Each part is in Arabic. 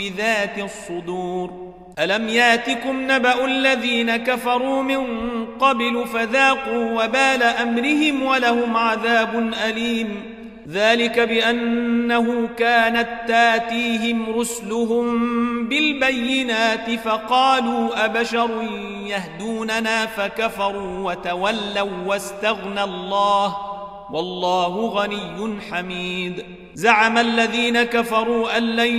بذات الصدور. ألم ياتكم نبأ الذين كفروا من قبل فذاقوا وبال أمرهم ولهم عذاب أليم. ذلك بأنه كانت تاتيهم رسلهم بالبينات فقالوا أبشر يهدوننا فكفروا وتولوا واستغنى الله. والله غني حميد. زعم الذين كفروا أن لن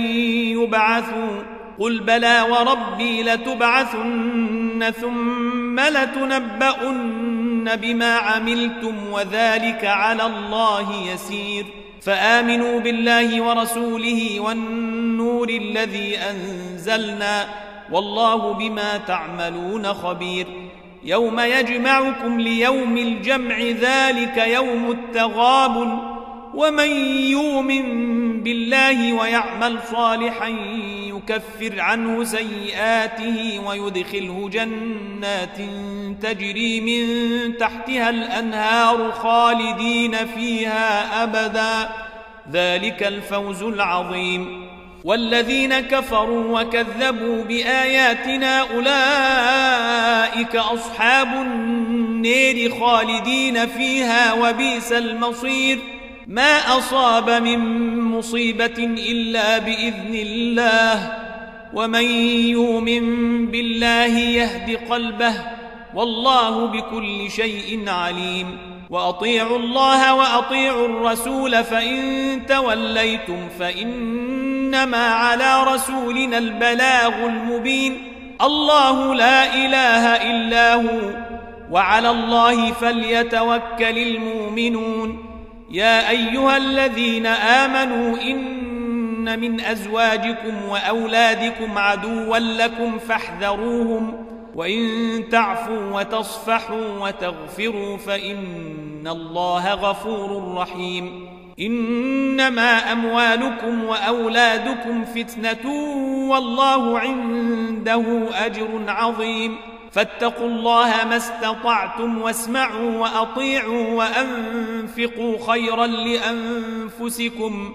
يبعثوا. قل بلى وربي لتبعثن ثم لتنبؤن بما عملتم وذلك على الله يسير. فآمنوا بالله ورسوله والنور الذي أنزلنا. والله بما تعملون خبير. يوم يجمعكم ليوم الجمع ذلك يوم التغابن ومن يؤمن بالله ويعمل صالحا يكفر عنه سيئاته ويدخله جنات تجري من تحتها الأنهار خالدين فيها أبدا. ذلك الفوز العظيم. والذين كفروا وكذبوا بآياتنا أولئك أصحاب النير خالدين فيها وبئس المصير. ما أصاب من مصيبة إلا بإذن الله. ومن يؤمن بالله يهد قلبه. والله بكل شيء عليم. وأطيعوا الله وأطيعوا الرسول فإن توليتم فإنما على رسولنا البلاغ المبين. الله لا إله إلا هو وعلى الله فليتوكل المؤمنون. يا أيها الذين آمنوا إن من أزواجكم وأولادكم عدوا لكم فاحذروهم. وإن تعفوا وتصفحوا وتغفروا فإن الله غفور رحيم. إنما أموالكم وأولادكم فتنة والله عنده أجر عظيم. فاتقوا الله ما استطعتم واسمعوا وأطيعوا وأنفقوا خيرا لأنفسكم.